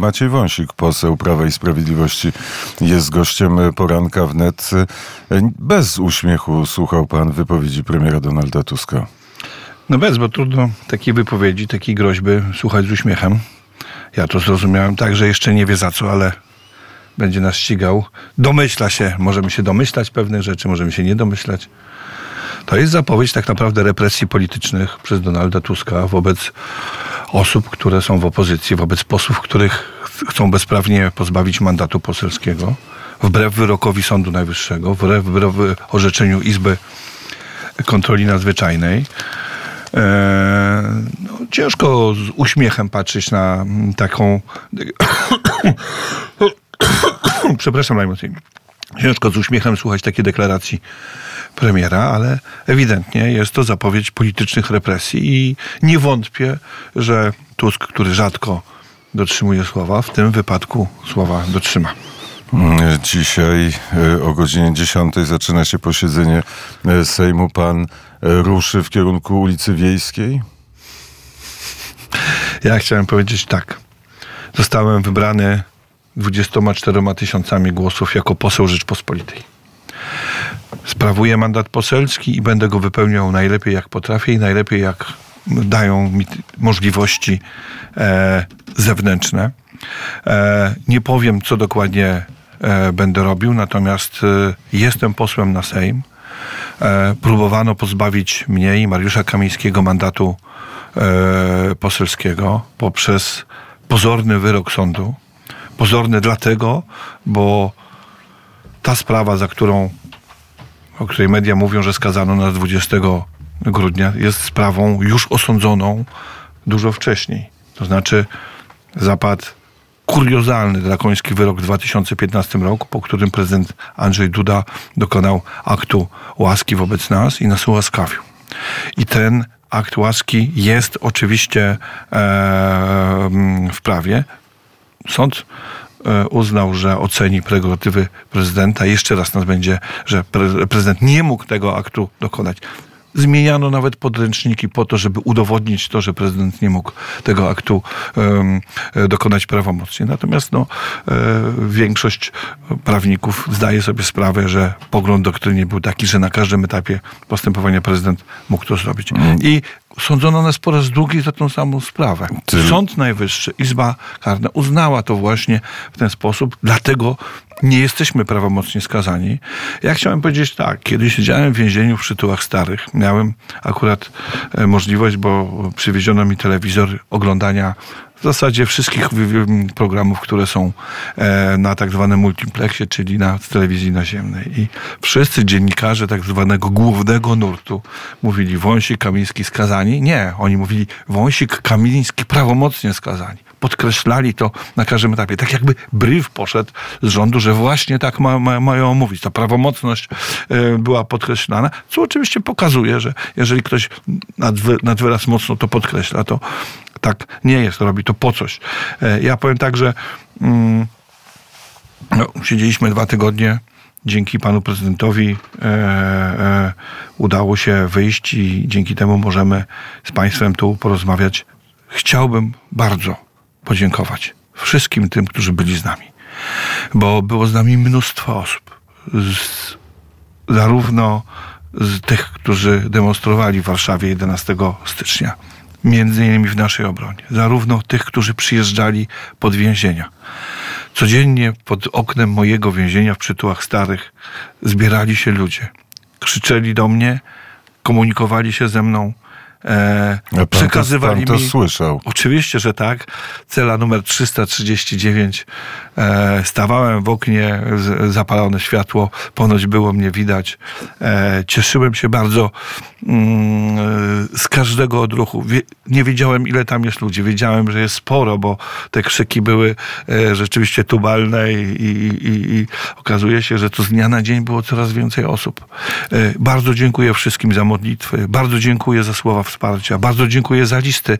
Maciej Wąsik, poseł Prawa i Sprawiedliwości, jest gościem poranka wnet. Bez uśmiechu słuchał pan wypowiedzi premiera Donalda Tuska. No bez, bo trudno takiej wypowiedzi, takiej groźby słuchać z uśmiechem. Ja to zrozumiałem tak, że jeszcze nie wie za co, ale będzie nas ścigał. Domyśla się, możemy się domyślać pewnych rzeczy, możemy się nie domyślać. To jest zapowiedź tak naprawdę represji politycznych przez Donalda Tuska wobec osób, które są w opozycji, wobec posłów, których chcą bezprawnie pozbawić mandatu poselskiego, wbrew wyrokowi Sądu Najwyższego, wbrew, wbrew orzeczeniu Izby Kontroli Nadzwyczajnej. Eee, no, ciężko z uśmiechem patrzeć na taką. Przepraszam najmocniej. Ciężko z uśmiechem słuchać takiej deklaracji premiera, ale ewidentnie jest to zapowiedź politycznych represji i nie wątpię, że Tusk, który rzadko dotrzymuje słowa, w tym wypadku słowa dotrzyma. Dzisiaj e, o godzinie 10 zaczyna się posiedzenie e, Sejmu. Pan e, ruszy w kierunku ulicy Wiejskiej? Ja chciałem powiedzieć tak. Zostałem wybrany 24 tysiącami głosów jako poseł Rzeczpospolitej. Sprawuję mandat poselski i będę go wypełniał najlepiej jak potrafię i najlepiej jak dają mi możliwości e, zewnętrzne. E, nie powiem, co dokładnie e, będę robił, natomiast e, jestem posłem na Sejm. E, próbowano pozbawić mnie i Mariusza Kamińskiego mandatu e, poselskiego poprzez pozorny wyrok sądu. Pozorny dlatego, bo ta sprawa, za którą, o której media mówią, że skazano nas 20 grudnia, jest sprawą już osądzoną dużo wcześniej. To znaczy zapadł kuriozalny, drakoński wyrok w 2015 roku, po którym prezydent Andrzej Duda dokonał aktu łaski wobec nas i nas ułaskawił. I ten akt łaski jest oczywiście e, w prawie. Sąd e, uznał, że oceni prerogatywy prezydenta. Jeszcze raz nas będzie, że prezydent nie mógł tego aktu dokonać. Zmieniano nawet podręczniki po to, żeby udowodnić to, że prezydent nie mógł tego aktu um, dokonać prawomocnie. Natomiast no, e, większość prawników zdaje sobie sprawę, że pogląd doktryny był taki, że na każdym etapie postępowania prezydent mógł to zrobić. Mm. I sądzono nas po raz drugi za tą samą sprawę. Ty... Sąd Najwyższy, Izba Karna uznała to właśnie w ten sposób, dlatego nie jesteśmy prawomocnie skazani. Ja chciałem powiedzieć tak, kiedy siedziałem w więzieniu w Przytułach Starych, miałem akurat e, możliwość, bo przywieziono mi telewizor oglądania w zasadzie wszystkich programów, które są e, na tak zwanym multiplexie, czyli na telewizji naziemnej. I wszyscy dziennikarze tak zwanego głównego nurtu mówili Wąsik, Kamiński skazani. Nie, oni mówili Wąsik, Kamiński prawomocnie skazani podkreślali to na każdym etapie. Tak jakby brief poszedł z rządu, że właśnie tak ma, ma, mają mówić. Ta prawomocność y, była podkreślana, co oczywiście pokazuje, że jeżeli ktoś nad, nad wyraz mocno to podkreśla, to tak nie jest, robi to po coś. Y, ja powiem tak, że mm, no, siedzieliśmy dwa tygodnie dzięki panu prezydentowi e, e, udało się wyjść i dzięki temu możemy z państwem tu porozmawiać. Chciałbym bardzo podziękować wszystkim tym, którzy byli z nami. Bo było z nami mnóstwo osób. Z, zarówno z tych, którzy demonstrowali w Warszawie 11 stycznia, między innymi w naszej obronie, zarówno tych, którzy przyjeżdżali pod więzienia. Codziennie pod oknem mojego więzienia w Przytułach Starych zbierali się ludzie. Krzyczeli do mnie, komunikowali się ze mną, E, pan przekazywali to, pan to mi. słyszał. Oczywiście, że tak. Cela numer 339. E, stawałem w oknie, zapalone światło, ponoć było mnie widać. E, cieszyłem się bardzo z każdego odruchu. Nie wiedziałem, ile tam jest ludzi. Wiedziałem, że jest sporo, bo te krzyki były e, rzeczywiście tubalne i, i, i, okazuje się, że to z dnia na dzień było coraz więcej osób. E, bardzo dziękuję wszystkim za modlitwy. Bardzo dziękuję za słowa wsparcia. Bardzo dziękuję za listy.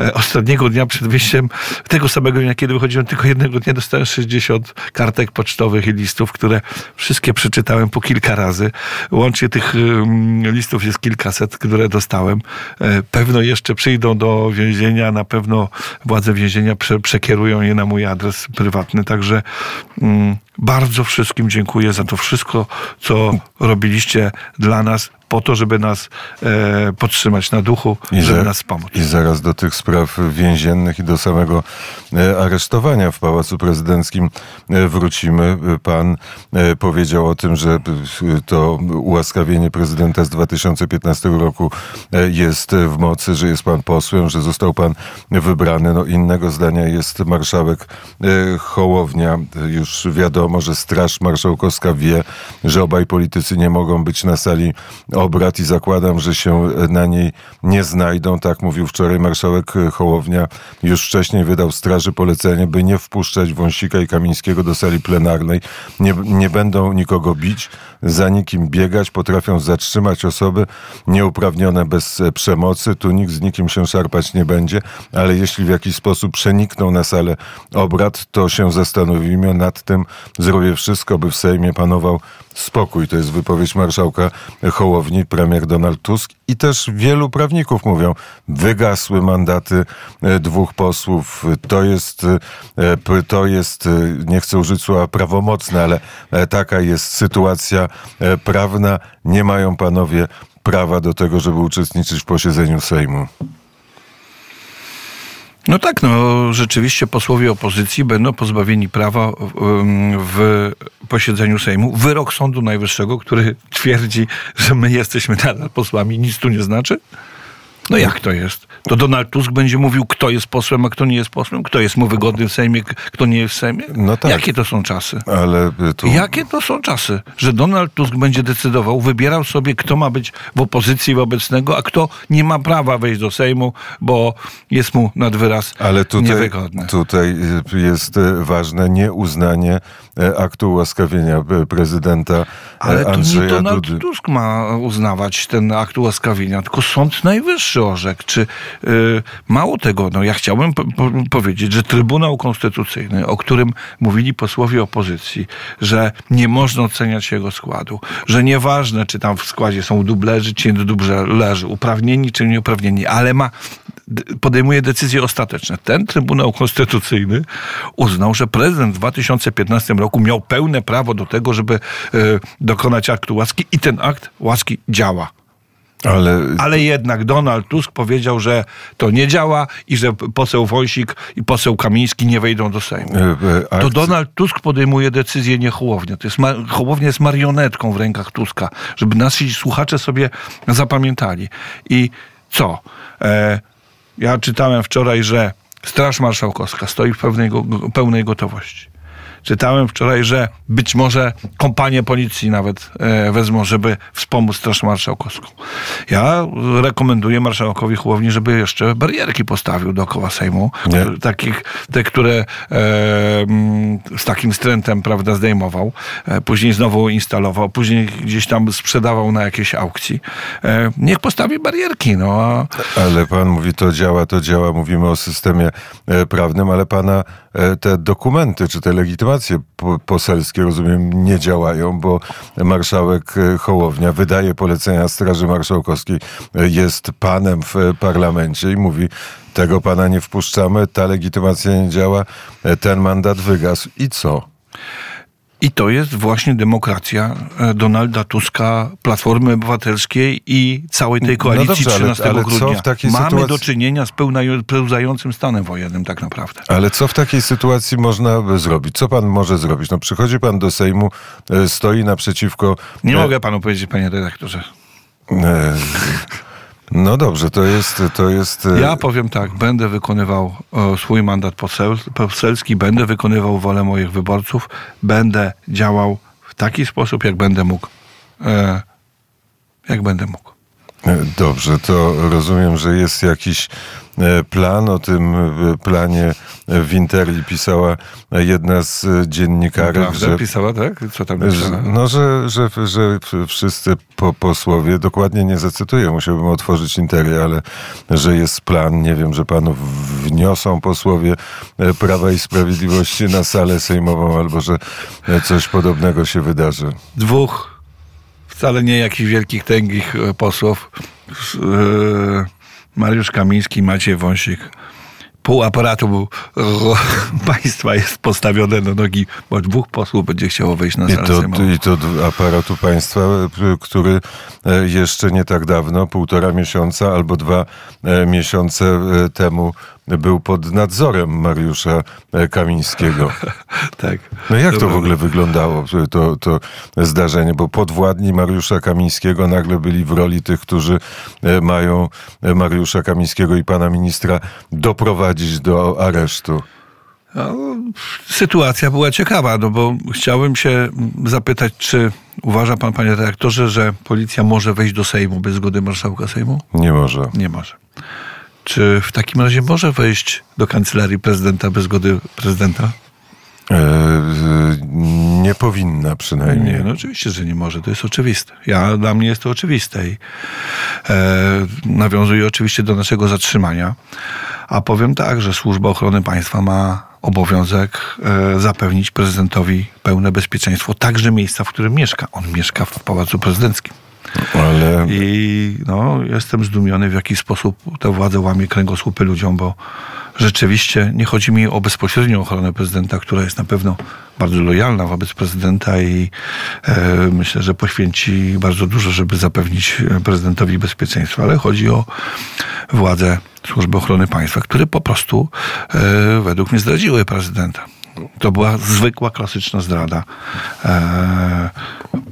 E, ostatniego dnia przed wyjściem, tego samego dnia, kiedy wychodziłem, tylko jednego dnia dostałem 60 kartek pocztowych i listów, które wszystkie przeczytałem po kilka razy. Łącznie tych listów jest kilka kaset, które dostałem. E, Pewno jeszcze przyjdą do więzienia, na pewno władze więzienia prze, przekierują je na mój adres prywatny. Także mm, bardzo wszystkim dziękuję za to wszystko, co robiliście dla nas, po to, żeby nas e, podtrzymać na duchu, żeby za- nas wspomóc. I zaraz do tych spraw więziennych i do samego e, aresztowania w Pałacu Prezydenckim e, wrócimy. Pan e, powiedział o tym, że e, to ułaskawienie prezydenta z 2015 roku e, jest w mocy, że jest pan posłem, że został pan wybrany. No innego zdania jest marszałek Hołownia. Już wiadomo, że Straż Marszałkowska wie, że obaj politycy nie mogą być na sali obrad i zakładam, że się na niej nie znajdą. Tak mówił wczoraj marszałek Hołownia. Już wcześniej wydał straży polecenie, by nie wpuszczać Wąsika i Kamińskiego do sali plenarnej. Nie, nie będą nikogo bić, za nikim biegać, potrafią zatrzymać osoby nieuprawnione bez przemocy. Tu nikt z nikim się szarpać nie będzie, ale jeśli w jakiś sposób przenikną na salę obrad, to się zastanowimy nad tym. Zrobię wszystko, by w Sejmie panował spokój. To jest wypowiedź marszałka Hołowni, premier Donald Tusk i też wielu prawników mówią, wygasły mandaty e, dwóch posłów. To jest, e, to jest, e, nie chcę użyć słowa prawomocne, ale taka jest sytuacja prawna. Nie mają panowie prawa do tego, żeby uczestniczyć w posiedzeniu Sejmu. No tak, no rzeczywiście posłowie opozycji będą pozbawieni prawa w posiedzeniu Sejmu. Wyrok Sądu Najwyższego, który twierdzi, że my jesteśmy nadal posłami, nic tu nie znaczy. No jak to jest? To Donald Tusk będzie mówił, kto jest posłem, a kto nie jest posłem? Kto jest mu wygodny w Sejmie, kto nie jest w Sejmie? No tak. Jakie to są czasy? Ale e, tu... Jakie to są czasy, że Donald Tusk będzie decydował, wybierał sobie, kto ma być w opozycji wobec niego, a kto nie ma prawa wejść do Sejmu, bo jest mu nad wyraz Ale tutaj, niewygodny. tutaj y, jest y, ważne nieuznanie aktu ułaskawienia e, prezydenta e, Ale to nie Andrzeja Donald Dudy. Tusk ma uznawać ten akt ułaskawienia, tylko Sąd Najwyższy orzekł. Czy y, mało tego, no ja chciałbym po, po, powiedzieć, że Trybunał Konstytucyjny, o którym mówili posłowie opozycji, że nie można oceniać jego składu, że nieważne, czy tam w składzie są dublerzy, czy nie dublerzy, uprawnieni, czy nieuprawnieni, ale ma podejmuje decyzje ostateczne. Ten Trybunał Konstytucyjny uznał, że prezydent w 2015 roku miał pełne prawo do tego, żeby e, dokonać aktu łaski i ten akt łaski działa. Ale Ale jednak Donald Tusk powiedział, że to nie działa i że poseł Wąsik i poseł Kamiński nie wejdą do Sejmu. e, e, To Donald Tusk podejmuje decyzję, nie Hołownia. To jest ma- Hołownia jest marionetką w rękach Tuska, żeby nasi słuchacze sobie zapamiętali. I co? E, ja czytałem wczoraj, że Straż Marszałkowska stoi w pełnej, go, pełnej gotowości. Czytałem wczoraj, że być może kompanie policji nawet e, wezmą, żeby wspomóc Straż Marszałkowską. Ja rekomenduję marszałkowi Hołowni, żeby jeszcze barierki postawił dookoła Sejmu. Nie. Takich, te, które e, z takim strętem, prawda, zdejmował. E, później znowu instalował, później gdzieś tam sprzedawał na jakiejś aukcji. E, niech postawi barierki, no a ale pan mówi, to działa, to działa. Mówimy o systemie e, prawnym, ale pana e, te dokumenty, czy te legitymacje po- poselskie, rozumiem, nie działają, bo marszałek e, Hołownia wydaje polecenia Straży Marszałkowskiej, e, jest panem w e, parlamencie i mówi, tego pana nie wpuszczamy, ta legitymacja nie działa, ten mandat wygasł. I co? I to jest właśnie demokracja e, Donalda Tuska, Platformy Obywatelskiej i całej tej koalicji dobrze, ale- 13 ale co grudnia. w takiej Mamy sytuacji- do czynienia z pełzającym stanem wojennym tak naprawdę. Ale co w takiej sytuacji można by zrobić? Co pan może zrobić? No przychodzi pan do Sejmu, e, stoi naprzeciwko... Nie e, mogę panu powiedzieć, panie redaktorze. No dobrze, to jest... To jest e, Ja powiem tak, będę wykonywał e, swój mandat posel, poselski, będę wykonywał wolę moich wyborców, będę działał w taki sposób, jak będę mógł. E, jak będę mógł. Dobrze, to rozumiem, że jest jakiś plan. O tym e, planie w Interi pisała jedna z e, dziennikarek, że... Pisała, tak? Co tam że-? No, że, że, że wszyscy po, posłowie, dokładnie nie zacytuję, musiałbym otworzyć interię, ale że jest plan, nie wiem, że panów wniosą posłowie e, Prawa i Sprawiedliwości na salę sejmową, albo że e, coś podobnego się wydarzy. Dwóch wcale nie jakichś wielkich, tęgich e, posłów. E, Mariusz Kamiński, Maciej Wąsik. Pół aparatu państwa jest postawione na nogi, bo dwóch posłów będzie chciało wejść na I salę to, sejmową. I to aparatu państwa, p- który e, jeszcze nie tak dawno, półtora miesiąca albo dwa e, miesiące e, temu był pod nadzorem Mariusza e, Kamińskiego. Tak. No jak to w ogóle wyglądało, to, to zdarzenie? Bo podwładni Mariusza Kamińskiego nagle byli w roli tych, którzy e, mają e, Mariusza Kamińskiego i pana ministra doprowadzić do aresztu. No, sytuacja była ciekawa, no bo chciałem się zapytać, czy uważa pan, panie redaktorze, że policja może wejść do Sejmu bez zgody marszałka Sejmu? Nie może. Nie może. Czy w takim razie może wejść do kancelarii prezydenta bez zgody prezydenta? E, nie powinna przynajmniej. Nie, no oczywiście, że nie może. To jest oczywiste. Ja, dla mnie jest to oczywiste i e, nawiązuję oczywiście do naszego zatrzymania. A powiem tak, że Służba Ochrony Państwa ma obowiązek e, zapewnić prezydentowi pełne bezpieczeństwo, także miejsca, w którym mieszka. On mieszka w Pałacu Prezydenckim. Ale I no, jestem zdumiony, w jaki sposób ta władza łamie kręgosłupy ludziom, bo rzeczywiście nie chodzi mi o bezpośrednią ochronę prezydenta, która jest na pewno bardzo lojalna wobec prezydenta i e, myślę, że poświęci bardzo dużo, żeby zapewnić prezydentowi bezpieczeństwo, ale chodzi o władze Służby Ochrony Państwa, które po prostu e, według mnie zdradziły prezydenta. To była zwykła, klasyczna zdrada. E,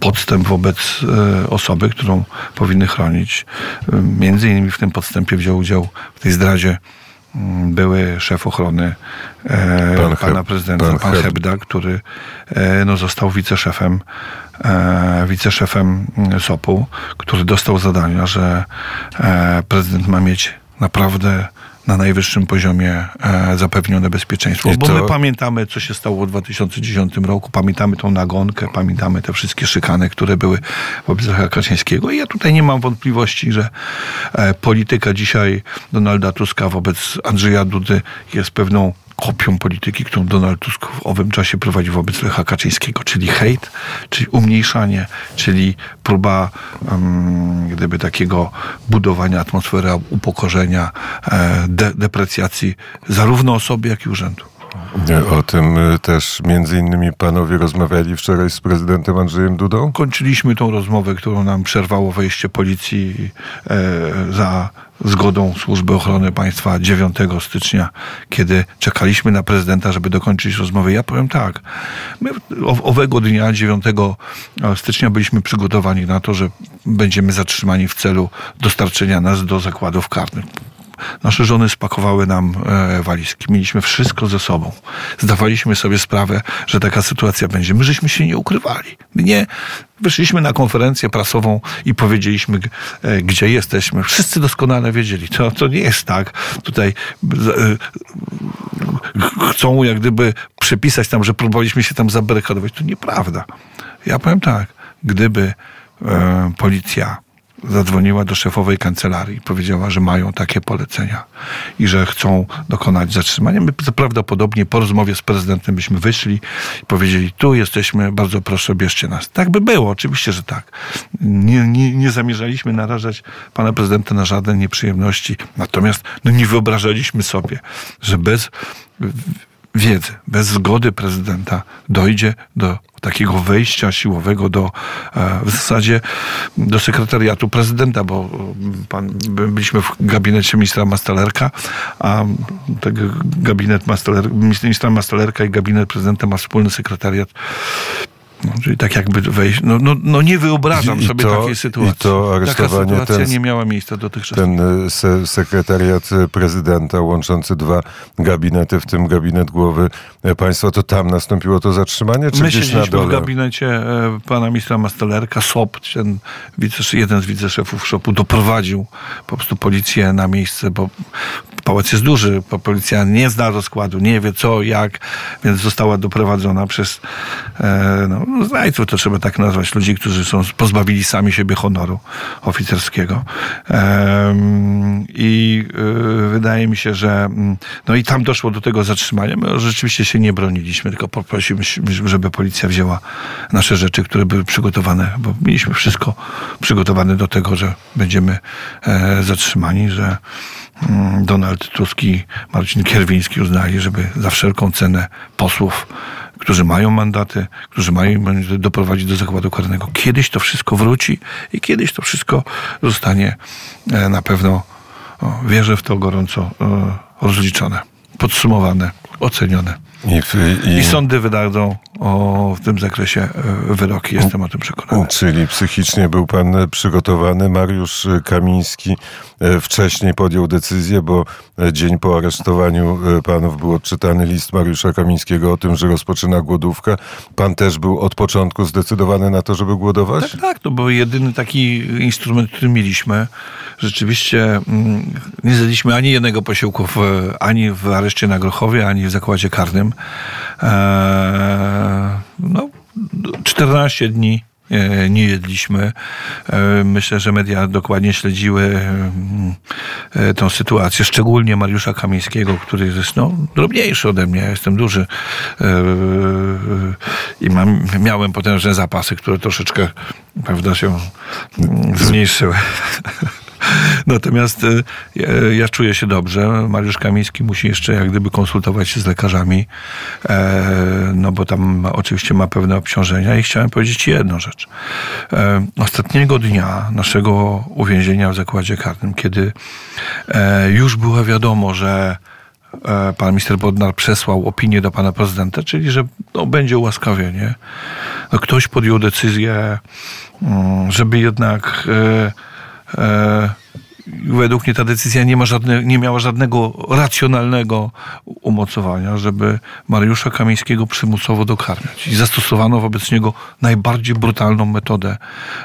podstęp wobec e, osoby, którą powinny chronić. E, Między innymi w tym podstępie wziął udział w tej zdradzie mm, były szef ochrony e, Pan pana prezydenta, pan pan, Heb- Hebda, który e, no, został wiceszefem e, wiceszefem mm, SOP-u, który dostał zadania, że prezydent ma mieć naprawdę na najwyższym poziomie e, zapewnione bezpieczeństwo. I Bo to- my pamiętamy, co się stało w 2010 roku, pamiętamy tą nagonkę, pamiętamy te wszystkie szykany, które były wobec Lecha Kaczyńskiego. I ja tutaj nie mam wątpliwości, że e, polityka dzisiaj Donalda Tuska wobec Andrzeja Dudy jest pewną kopią polityki, którą Donald Tusk w owym czasie prowadzi wobec Lecha Kaczyńskiego, czyli hejt, czyli umniejszanie, czyli próba um, gdyby takiego budowania atmosfery upokorzenia, e, de, deprecjacji zarówno osoby, jak i urzędu. o tym e, też między innymi panowie rozmawiali wczoraj z prezydentem Andrzejem Dudą. Kończyliśmy tą rozmowę, którą nam przerwało wejście policji e, za zgodą Służby Ochrony Państwa 9 stycznia, kiedy czekaliśmy na prezydenta, żeby dokończyć rozmowę. Ja powiem tak, my owego dnia 9 stycznia byliśmy przygotowani na to, że będziemy zatrzymani w celu dostarczenia nas do zakładów karnych. Nasze żony spakowały nam e, walizki. Mieliśmy wszystko ze sobą. Zdawaliśmy sobie sprawę, że taka sytuacja będzie. My żeśmy się nie ukrywali. Nie wyszliśmy na konferencję prasową i powiedzieliśmy, e, gdzie jesteśmy. Wszyscy doskonale wiedzieli. To, to nie jest tak. Tutaj e, ch- chcą jak gdyby przypisać tam, że próbowaliśmy się tam zabarykadować. To nieprawda. Ja powiem tak. Gdyby e, policja zadzwoniła do szefowej kancelarii powiedziała, że mają takie polecenia i że chcą dokonać zatrzymania. My prawdopodobnie po rozmowie z prezydentem byśmy wyszli i powiedzieli, tu jesteśmy, bardzo proszę, bierzcie nas. Tak by było, oczywiście, że tak. Nie, nie, nie zamierzaliśmy narażać pana prezydenta na żadne nieprzyjemności, natomiast no, nie wyobrażaliśmy sobie, że bez wiedzy, bez zgody prezydenta dojdzie do takiego wejścia siłowego do e, w zasadzie do sekretariatu prezydenta, bo mm, pan, by- byliśmy w gabinecie ministra Mastalerka, a tego gabinet ministra Mastalerka i gabinet prezydenta ma wspólny sekretariat. No, czyli tak jakby wejść. No, no, no nie wyobrażam I- sobie to- takiej sytuacji. i to Taka aresztowanie sytuacja ten- nie miała miejsca dotychczas. Ten e, se, sekretariat e, prezydenta łączący dwa gabinety, w tym gabinet głowy e, państwa, to tam nastąpiło to zatrzymanie, czy My gdzieś na siedzieliśmy w dole? gabinecie e, pana ministra Mastalerka. SOP, ten wice, jeden z wiceszefów SOP-u doprowadził po prostu policję na miejsce, bo pałac jest duży, policja nie zna rozkładu, nie wie co, jak, więc została doprowadzona przez e, no, zdrajców to trzeba tak nazwać, ludzi, którzy są pozbawili sami siebie honoru oficerskiego. Em, I y, wydaje mi się, że mm, no i tam doszło do tego zatrzymania. My rzeczywiście się nie broniliśmy, tylko poprosiliśmy, żeby policja wzięła nasze rzeczy, które były przygotowane, bo mieliśmy wszystko przygotowane do tego, że będziemy e, zatrzymani, że Donald Tusk i Marcin Kierwiński uznali, żeby za wszelką cenę posłów, którzy mają mandaty, którzy mają mandaty, doprowadzić do zakładu karnego. Kiedyś to wszystko wróci i kiedyś to wszystko zostanie e, na pewno, wierzę w to gorąco, e, rozliczone, podsumowane, ocenione. I, i, I sądy wydadzą o, w tym zakresie e, wyroki, jestem o tym przekonany. Czyli psychicznie był pan przygotowany. Mariusz Kamiński e, wcześniej podjął decyzję, bo e, dzień po aresztowaniu panów był odczytany list Mariusza Kamińskiego o tym, że rozpoczyna głodówkę. Pan też był od początku zdecydowany na to, żeby głodować? Tak, tak, to był jedyny taki instrument, który mieliśmy. Rzeczywiście mm, nie zjedliśmy ani jednego posiłku w, ani w areszcie na Grochowie, ani w zakładzie karnym. Eee, no, 14 dni e, nie jedliśmy. E, Myślę, że media dokładnie śledziły mm, e, tą sytuację, szczególnie Mariusza Kamińskiego, który jest no, drobniejszy ode mnie, ja jestem duży E, i mam, miałem potężne zapasy, które troszeczkę prawda, się zmniejszyły. Natomiast y, ja, ja czuję się dobrze. Mariusz Kamiński musi jeszcze jak gdyby konsultować się z lekarzami, e, no bo tam oczywiście ma pewne obciążenia i chciałem powiedzieć jedną rzecz. E, ostatniego dnia naszego uwięzienia w zakładzie karnym, kiedy e, już było wiadomo, że e, pan minister Bodnar przesłał opinię do pana prezydenta, czyli że no, będzie ułaskawienie. No, ktoś podjął decyzję, mm, żeby jednak e, e, według mnie ta decyzja nie, ma żadne, nie miała żadnego racjonalnego umocowania, żeby Mariusza Kamińskiego przymusowo dokarmiać. I zastosowano wobec niego najbardziej brutalną metodę,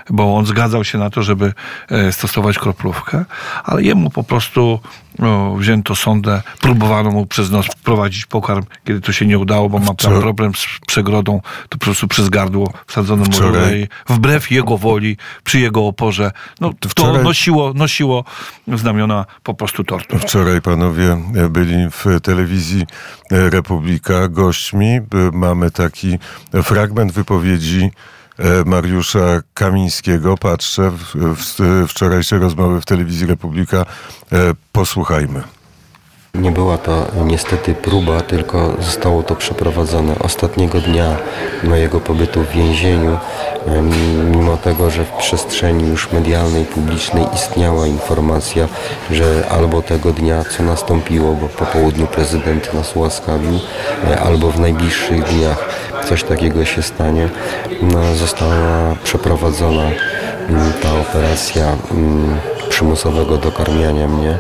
bo on zgadzał się na to, żeby e, stosować kroplówkę, ale jemu po prostu no, wzięto sondę, próbowano mu przez nos wprowadzić pokarm, kiedy to się nie udało, bo ma tam Wczoraj- problem z przegrodą, to po prostu przez gardło wsadzono mu i wbrew jego woli, przy jego oporze, no, to Wczoraj- nosiło, nosiło znamiona po prostu tortur. Wczoraj panowie byli w telewizji Republika gośćmi. Mamy taki fragment wypowiedzi e, Mariusza Kamińskiego. Patrzę w, w wczorajsze rozmowy w telewizji Republika. E, Posłuchajmy. Nie była to niestety próba, tylko zostało to przeprowadzone ostatniego dnia mojego pobytu w więzieniu, mimo tego, że w przestrzeni już medialnej, publicznej istniała informacja, że albo tego dnia, co nastąpiło, bo po południu prezydent nas ułaskawił, e, albo w najbliższych dniach coś takiego się stanie, no, została przeprowadzona mm, ta operacja mm, przymusowego dokarmiania mnie.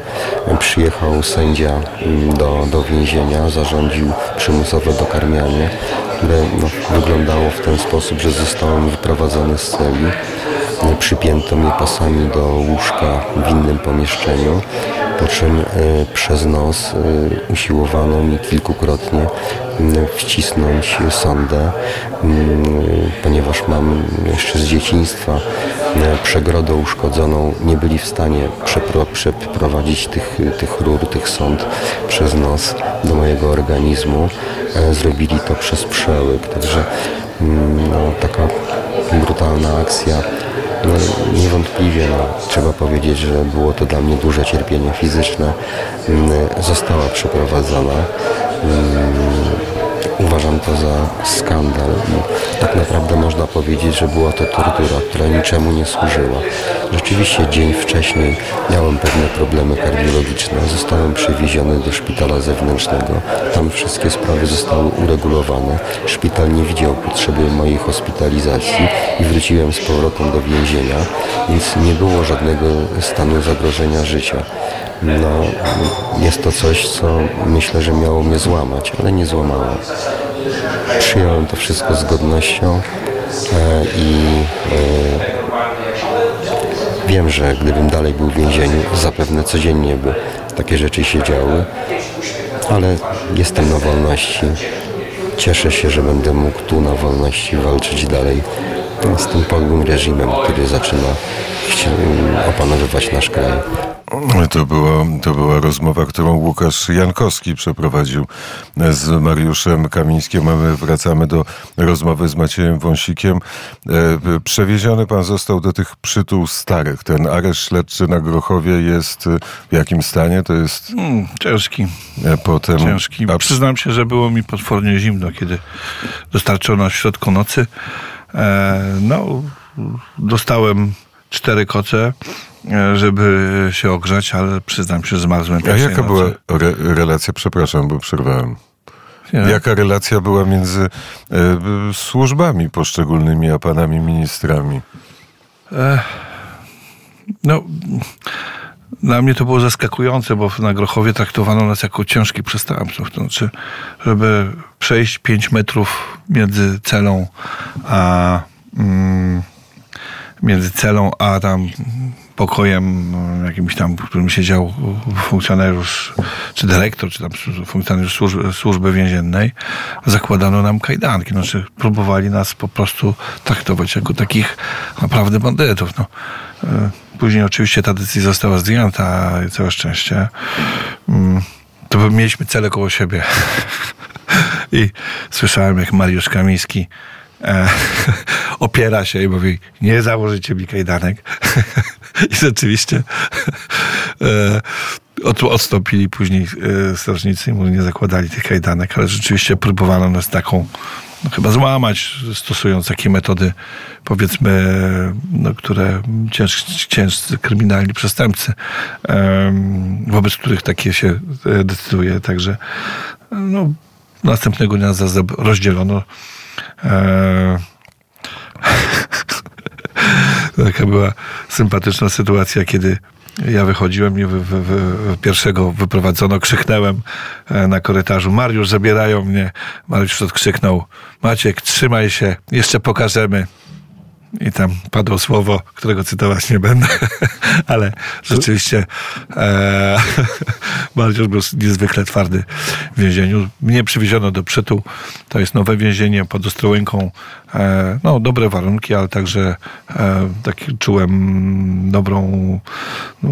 Przyjechał sędzia mm, do, do więzienia, zarządził przymusowe dokarmianie, które no, wyglądało w ten sposób, że zostałem wyprowadzony z celi. Przypięto mnie pasami do łóżka w innym pomieszczeniu, po czym y, przez nos y, usiłowano mi kilkukrotnie wcisnąć sondę, ponieważ mam jeszcze z dzieciństwa y, przegrodę uszkodzoną, nie byli w stanie przepro, przeprowadzić tych, tych rur, tych sond przez nos do mojego organizmu. E, Zrobili to przez przełyk, także no, taka brutalna akcja. No, niewątpliwie no, trzeba powiedzieć, że było to dla mnie duże cierpienie fizyczne. Mm, Została przeprowadzona. Uważam to za skandal i tak naprawdę można powiedzieć, że była to tortura, która niczemu nie służyła. Rzeczywiście dzień wcześniej miałem pewne problemy kardiologiczne. Zostałem przewieziony do szpitala zewnętrznego. Tam wszystkie sprawy zostały uregulowane. Szpital nie widział potrzeby mojej hospitalizacji i wróciłem z powrotem do więzienia, więc nie było żadnego stanu zagrożenia życia. No, jest to coś, co myślę, że miało mnie złamać, ale nie złamało. Przyjąłem to wszystko z godnością e, i e, wiem, że gdybym dalej był w więzieniu, zapewne codziennie by takie rzeczy się działy, ale jestem na wolności. cieszę się, że będę mógł tu na wolności walczyć dalej z tym podłym reżimem, który zaczyna opanowywać nasz kraj. To była, to była rozmowa, którą Łukasz Jankowski przeprowadził z Mariuszem Kamińskim, a my wracamy do rozmowy z Maciejem Wąsikiem. E, przewieziony pan został do tych przytuł starych. Ten areszt śledczy na Grochowie jest w jakim stanie? To jest... Hmm, ciężki. E, potem... Ciężki. A... Przyznam się, że było mi potwornie zimno, kiedy dostarczono w środku nocy. E, no, dostałem cztery koce, żeby się ogrzać, ale przyznam się, że zmarzłem. A jaka nocy. była re relacja, przepraszam, bo przerwałem. Jaka relacja była między e, służbami poszczególnymi, a panami ministrami? E, no, dla mnie to było zaskakujące, bo na Grochowie traktowano nas jako ciężkich przestępców. To znaczy, żeby przejść 5 metrów między celą a... Mm, między celą a tam pokojem no, jakimś tam, w którym siedział funkcjonariusz, czy dyrektor, czy tam funkcjonariusz służby, służby więziennej, zakładano nam kajdanki. Znaczy próbowali nas po prostu traktować jako takich naprawdę bandytów. No. E, później oczywiście ta decyzja została zdjęta, całe szczęście. Mm, to mieliśmy cele koło siebie. I słyszałem, jak Mariusz Kamiński e, opiera się i mówi, nie założycie mi kajdanek. I rzeczywiście e, od, odstąpili później e, strażnicy i nie zakładali tych kajdanek, ale rzeczywiście próbowano nas taką no, chyba złamać, stosując takie metody, powiedzmy, no, które ciężcy, ciężcy kryminalni przestępcy, wobec których takie się e, decyduje. Także no, następnego dnia rozdzielono E, taka była sympatyczna sytuacja, kiedy ja wychodziłem i pierwszego wyprowadzono, krzyknęłem e, na korytarzu, Mariusz, zabierają mnie. Mariusz odkrzyknął, Maciek, trzymaj się, jeszcze pokażemy i tam padło słowo, którego cytować nie będę, ale rzeczywiście e, Mariusz był niezwykle twardy w więzieniu. Mnie przywieziono do Przytu, to jest nowe więzienie pod Ostrołęką. E, no, dobre warunki, ale także e, tak czułem dobrą, no,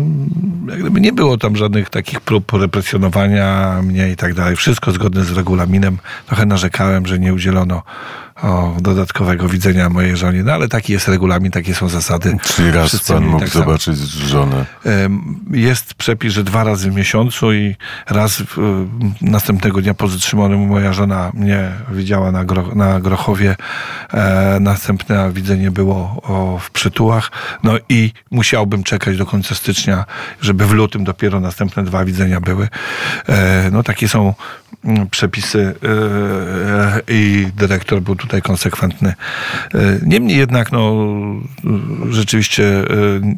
jak gdyby nie było tam żadnych takich prób represjonowania mnie i tak dalej. Wszystko zgodne z regulaminem. Trochę narzekałem, że nie udzielono o, dodatkowego widzenia mojej żonie. No ale taki jest regulamin, takie są zasady. Czyli raz Wszyscy pan mógł tak zobaczyć samo. żonę? Jest przepis, że dwa razy w miesiącu i raz w, następnego dnia po zatrzymaniu moja żona mnie widziała na, gro, na Grochowie. E, następne widzenie było o, w przytułach. No i musiałbym czekać do końca stycznia, żeby w lutym dopiero następne dwa widzenia były. E, no takie są przepisy e, i dyrektor był tutaj konsekwentny. E, niemniej jednak, no, rzeczywiście e,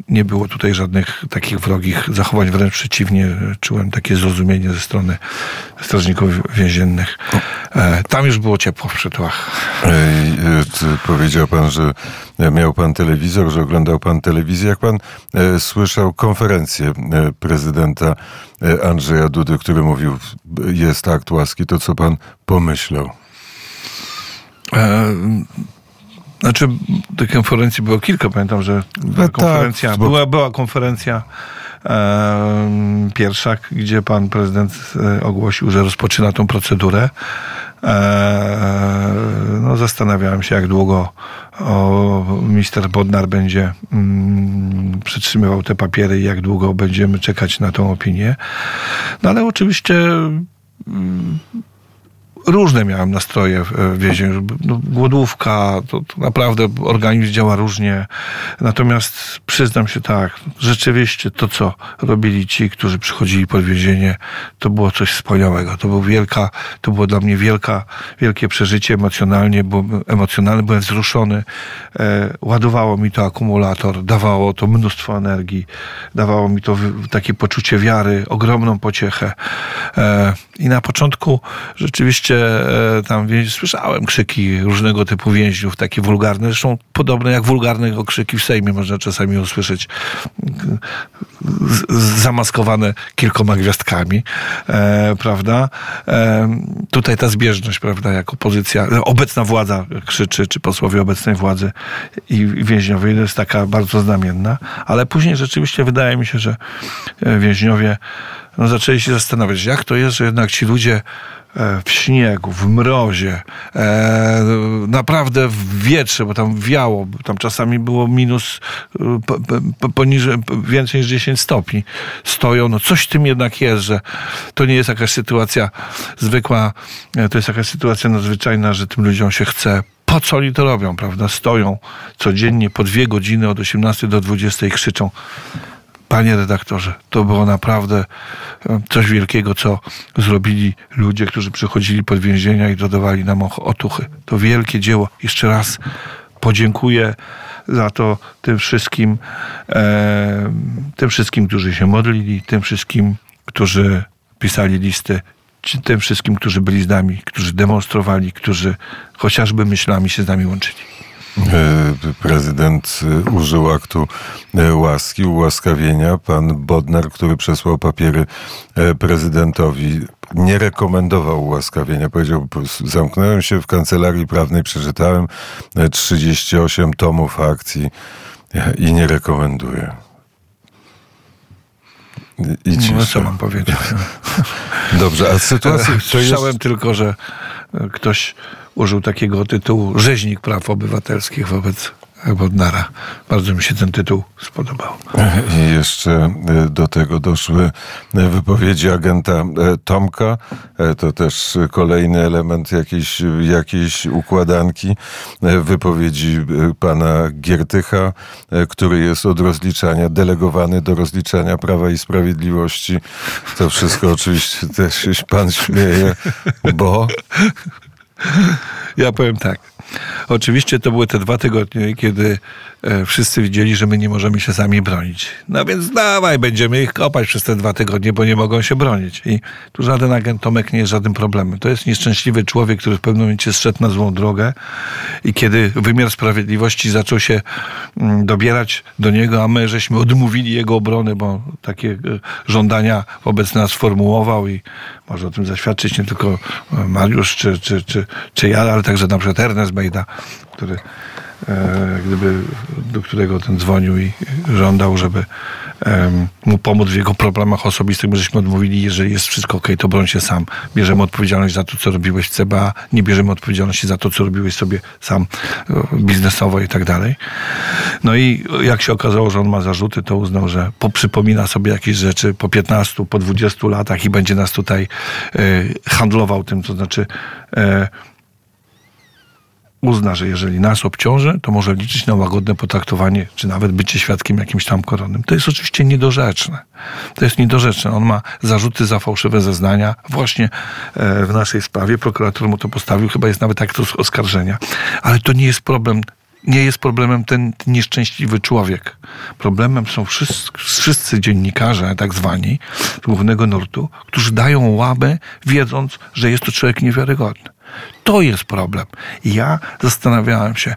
nie było tutaj żadnych takich wrogich zachowań, wręcz przeciwnie, czułem takie zrozumienie ze strony strażników więziennych. E, tam już było ciepło w przytułach. Powiedział pan, że miał pan telewizor, że oglądał pan telewizję. Jak pan słyszał konferencję prezydenta Andrzeja Dudy, który mówił, jest akt łaski, to co pan pomyślał? E, znaczy, tych konferencji było kilka. Pamiętam, że była no konferencja, tak, była, była konferencja e, pierwsza, gdzie pan prezydent e, ogłosił, że rozpoczyna tą procedurę. E, no, zastanawiałem się, jak długo minister Bodnar będzie mm, przytrzymywał te papiery i jak długo będziemy czekać na tą opinię. No ale oczywiście mm, różne miałem nastroje w więzieniu. No, głodówka, to, to, naprawdę organizm działa różnie. Natomiast przyznam się tak, rzeczywiście to, co robili ci, którzy przychodzili pod więzienie, to było coś wspaniałego. To, był wielka, to było dla mnie wielka, wielkie przeżycie emocjonalnie, bo emocjonalnie byłem wzruszony. E, ładowało mi to akumulator, dawało to mnóstwo energii, dawało mi to takie poczucie wiary, ogromną pociechę. E, I na początku rzeczywiście oczywiście tam słyszałem krzyki różnego typu więźniów, takie wulgarne, zresztą podobne jak wulgarne okrzyki w Sejmie można czasami usłyszeć zamaskowane kilkoma gwiazdkami, e, prawda? E, tutaj ta zbieżność, prawda, jak opozycja, obecna władza krzyczy, czy posłowie obecnej władzy i więźniowie jest taka bardzo znamienna, ale później rzeczywiście wydaje mi się, że e, więźniowie no, zaczęli się zastanawiać, jak to jest, że jednak ci ludzie e, w śniegu, w mrozie, e, naprawdę w wietrze, bo tam wiało, tam czasami było minus e, po- po- poniżej, więcej niż 10 stopni. Stoją, no coś tym jednak jest, że to nie jest jakaś sytuacja zwykła, e, to jest jakaś sytuacja nadzwyczajna, że tym ludziom się chce. Po co oni to robią, prawda? Stoją codziennie po dwie godziny od 18 do 20 i krzyczą Panie redaktorze, to było naprawdę e, coś wielkiego, co zrobili ludzie, którzy przychodzili pod więzienia i dodawali nam otuchy. To wielkie dzieło. Jeszcze raz podziękuję za to tym wszystkim, e, tym wszystkim, którzy się modlili, tym wszystkim, którzy pisali listy, tym wszystkim, którzy byli z nami, którzy demonstrowali, którzy chociażby myślami się z nami łączyli. E, Prezydent e, użył aktu e, łaski, ułaskawienia. Pan Bodnar, który przesłał papiery prezydentowi, nie rekomendował ułaskawienia. Powiedział, zamknąłem się w kancelarii prawnej, przeczytałem e, 38 tomów akcji i nie rekomenduję. I- No co mam powiedzieć? Dobrze, a sytuacja to jest... Słyszałem tylko, że ktoś użył takiego tytułu Rzeźnik Praw Obywatelskich wobec Bodnara. Bardzo mi się ten tytuł spodobał. I jeszcze e, do tego doszły e, wypowiedzi agenta e, Tomka. To też kolejny element jakiejś, jakiejś układanki. Wypowiedzi pana Giertycha, który jest od rozliczania, delegowany do rozliczania Prawa i Sprawiedliwości. To wszystko oczywiście też się pan śmieje, bo Ja powiem tak. Oczywiście to były te dwa tygodnie, kiedy wszyscy widzieli, że my nie możemy się sami bronić. No więc dawaj, będziemy ich kopać przez te dwa tygodnie, bo nie mogą się bronić. I tu żaden agent Tomek nie jest żadnym problemem. To jest nieszczęśliwy człowiek, który w pewnym momencie zszedł na złą drogę i kiedy wymiar sprawiedliwości zaczął się mm, dobierać do niego, a my żeśmy odmówili jego obrony, bo takie e, żądania wobec nas formułował i może o tym zaświadczyć nie tylko e, Mariusz czy, czy, czy, czy ja, ale także na przykład Ernest Bejda, który e, gdyby, do którego ten dzwonił i żądał, żeby mu pomóc w jego problemach osobistych, my żeśmy odmówili, jeżeli jest wszystko ok, to broń się sam. Bierzemy odpowiedzialność za to, co robiłeś w CBA, nie bierzemy odpowiedzialności za to, co robiłeś sobie sam e, biznesowo i tak dalej. No i jak się okazało, że on ma zarzuty, to uznał, że poprzypomina sobie jakieś rzeczy po 15, po 20 latach i będzie nas tutaj e, handlował tym, to znaczy e, uzna, że jeżeli nas obciąży, to może liczyć na łagodne potraktowanie, czy nawet bycie świadkiem jakimś tam koronnym. To jest oczywiście niedorzeczne. To jest niedorzeczne. On ma zarzuty za fałszywe zeznania właśnie e, w naszej sprawie. Prokurator mu to postawił, chyba jest nawet akt os- oskarżenia. Ale to nie jest problem nie jest problemem ten nieszczęśliwy człowiek. Problemem są wszyscy, wszyscy dziennikarze, tak zwani, z głównego nurtu, którzy dają łabę, wiedząc, że jest to człowiek niewiarygodny. To jest problem. Ja zastanawiałem się,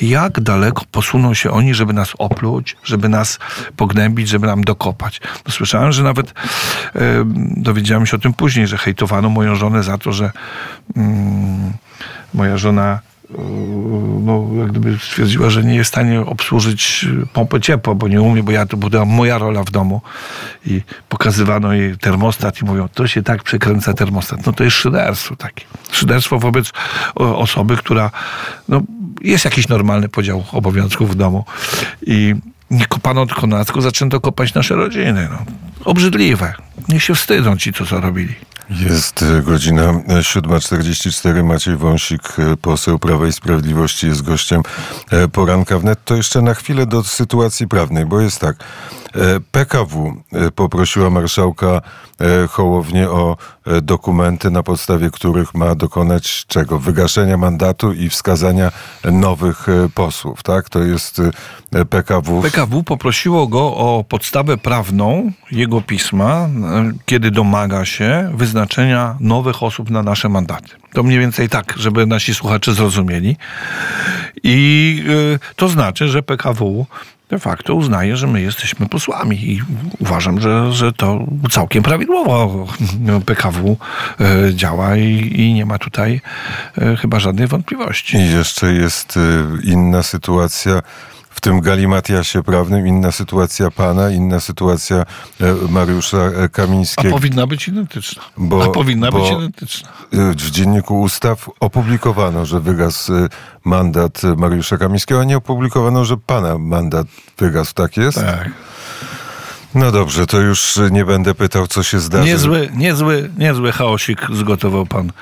jak daleko posuną się oni, żeby nas opluć, żeby nas pognębić, żeby nam dokopać. No, słyszałem, że nawet e, dowiedziałem się o tym później, że hejtowano moją żonę za to, że mm, moja żona no, jak gdyby stwierdziła, że nie jest w stanie obsłużyć pompy ciepła, bo nie umie, bo ja to była moja rola w domu i pokazywano jej termostat i mówią, to się tak przekręca termostat. No to jest szyderstwo takie. Szyderstwo wobec osoby, która no, jest jakiś normalny podział obowiązków w domu i nie kopano tylko na tylko zaczęto kopać nasze rodziny. No. Obrzydliwe. Niech się wstydzą ci, co co robili. Jest e, godzina e, 7.44. Maciej Wąsik, e, poseł Prawa i Sprawiedliwości, jest gościem e, poranka wnet. To jeszcze na chwilę do sytuacji prawnej, bo jest tak. E, PKW e, poprosiła marszałka e, Hołownię o dokumenty, na podstawie których ma dokonać czego? Wygaszenia mandatu i wskazania nowych posłów, tak? To jest PKW. PKW poprosiło go o podstawę prawną jego pisma, kiedy domaga się wyznaczenia nowych osób na nasze mandaty. To mniej więcej tak, żeby nasi słuchacze zrozumieli. I to znaczy, że PKW de facto uznaje, że my jesteśmy posłami i uważam, że, że to całkiem prawidłowo PKW y, działa i, i nie ma tutaj y, chyba żadnych wątpliwości. I jeszcze jest y, inna sytuacja w tym galimatiasie prawnym, inna sytuacja pana, inna sytuacja e, Mariusza e, A Kamińskiego. powinna być identyczna. Bo- A powinna bo- być identyczna. Y, W Dzienniku Ustaw opublikowano, że wygasł mandat Mariusza Kamińskiego, a nie opublikowano, że pana mandat wygasł. Tak jest? Tak. No dobrze, to już nie będę pytał, co się zdarzy. Niezły, niezły, niezły chaosik zgotował pan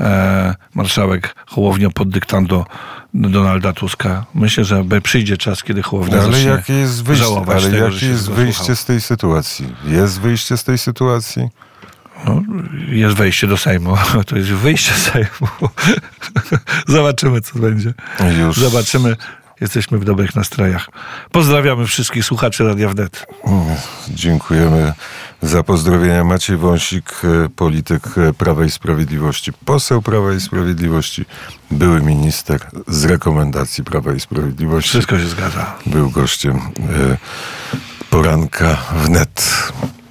e, marszałek Hołownia pod dyktando Donalda Tuska. Myślę, że przyjdzie czas, kiedy Hołownia ale zacznie jakie jest wyjście, żałować ale tego, jakie jest wyjście z tej sytuacji? Jest wyjście z tej sytuacji? No, jest wejście do Sejmu. To jest wyjście z Sejmu. Zobaczymy, co będzie. Już. Zobaczymy. Jesteśmy w dobrych nastrojach. Pozdrawiamy wszystkich słuchaczy Radia Wnet. Dziękujemy za pozdrowienia. Maciej Wąsik, e, polityk e, Prawa i Sprawiedliwości, poseł Prawa i Sprawiedliwości, były minister z rekomendacji Prawa i Sprawiedliwości. Wszystko się zgadza. Był gościem e, poranka wnet.